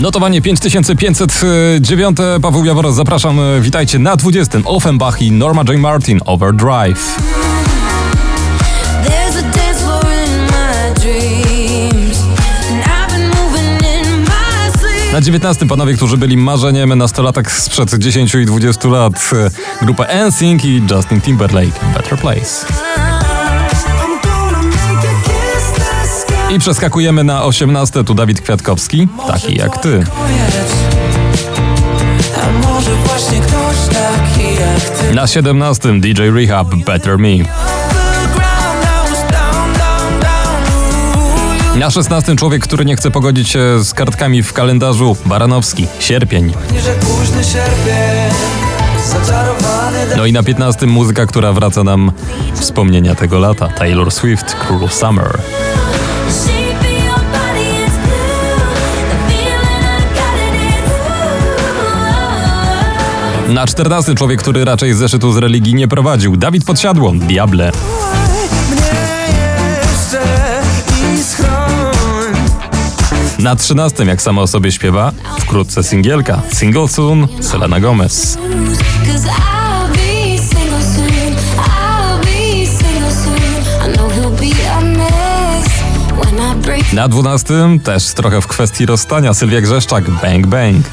Notowanie 5509. Paweł Jaworos, zapraszam. Witajcie na 20. Offenbach i Norma J. Martin Overdrive. Na 19. panowie, którzy byli marzeniem nastolatek sprzed 10 i 20 lat. Grupa NSYNC i Justin Timberlake. Better Place. I przeskakujemy na 18. Tu Dawid Kwiatkowski, taki jak ty. Na 17. DJ Rehab Better Me. Na 16. człowiek, który nie chce pogodzić się z kartkami w kalendarzu. Baranowski. Sierpień. No i na 15. muzyka, która wraca nam wspomnienia tego lata. Taylor Swift, Cruel Summer. Na 14. człowiek, który raczej zeszytu z religii nie prowadził. Dawid Podsiadło, Diable. Na 13. jak sama o sobie śpiewa, wkrótce singielka. Single soon, Selena Gomez. Na 12. też trochę w kwestii rozstania. Sylwia Grzeszczak, Bang Bang.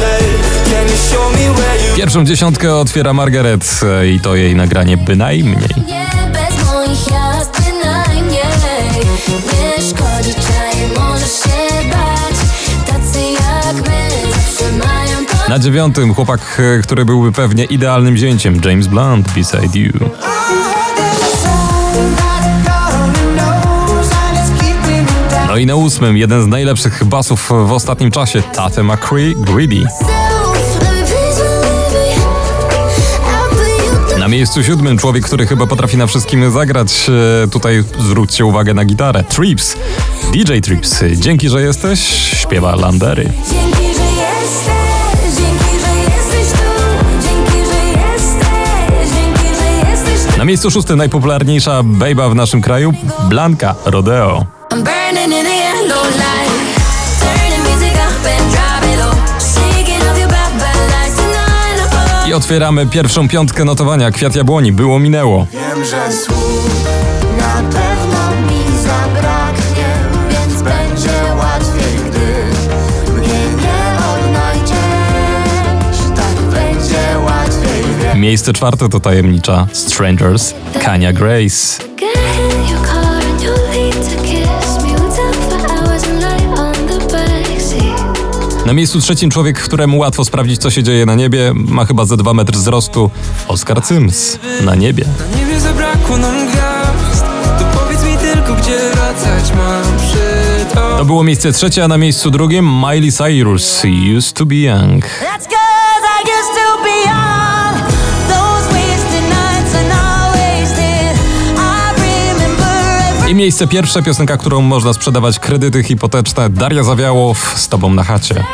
Day. Can you show me where you Pierwszą dziesiątkę otwiera Margaret e, i to jej nagranie bynajmniej. Nie bez moich jazd Na dziewiątym chłopak, e, który byłby pewnie idealnym zięciem, James Blunt, Beside You. No i na ósmym, jeden z najlepszych basów w ostatnim czasie, Tate McCree, Greedy. Na miejscu siódmym człowiek, który chyba potrafi na wszystkim zagrać. E, Tutaj zwróćcie uwagę na gitarę. Trips. DJ Trips. Dzięki, że jesteś. Śpiewa Landery. Dzięki, że jesteś, Na miejscu szóstym najpopularniejsza bejba w naszym kraju. Blanka Rodeo. I otwieramy pierwszą piątkę notowania. Kwiat jabłoni. Było, minęło. Wiem, że słów na pewno Miejsce czwarte to tajemnicza Strangers. Kania Grace. Na miejscu trzecim człowiek, któremu łatwo sprawdzić, co się dzieje na niebie, ma chyba ze 2 metry wzrostu. Oskar Cyms. Na niebie. Na niebie zabrakło nam gwiazd To powiedz mi tylko, gdzie wracać mam przy to To było miejsce trzecie, a na miejscu drugim Miley Cyrus. Used to be young. That's cause I used to be young I miejsce pierwsze, piosenka, którą można sprzedawać kredyty hipoteczne. Daria Zawiałow z tobą na chacie.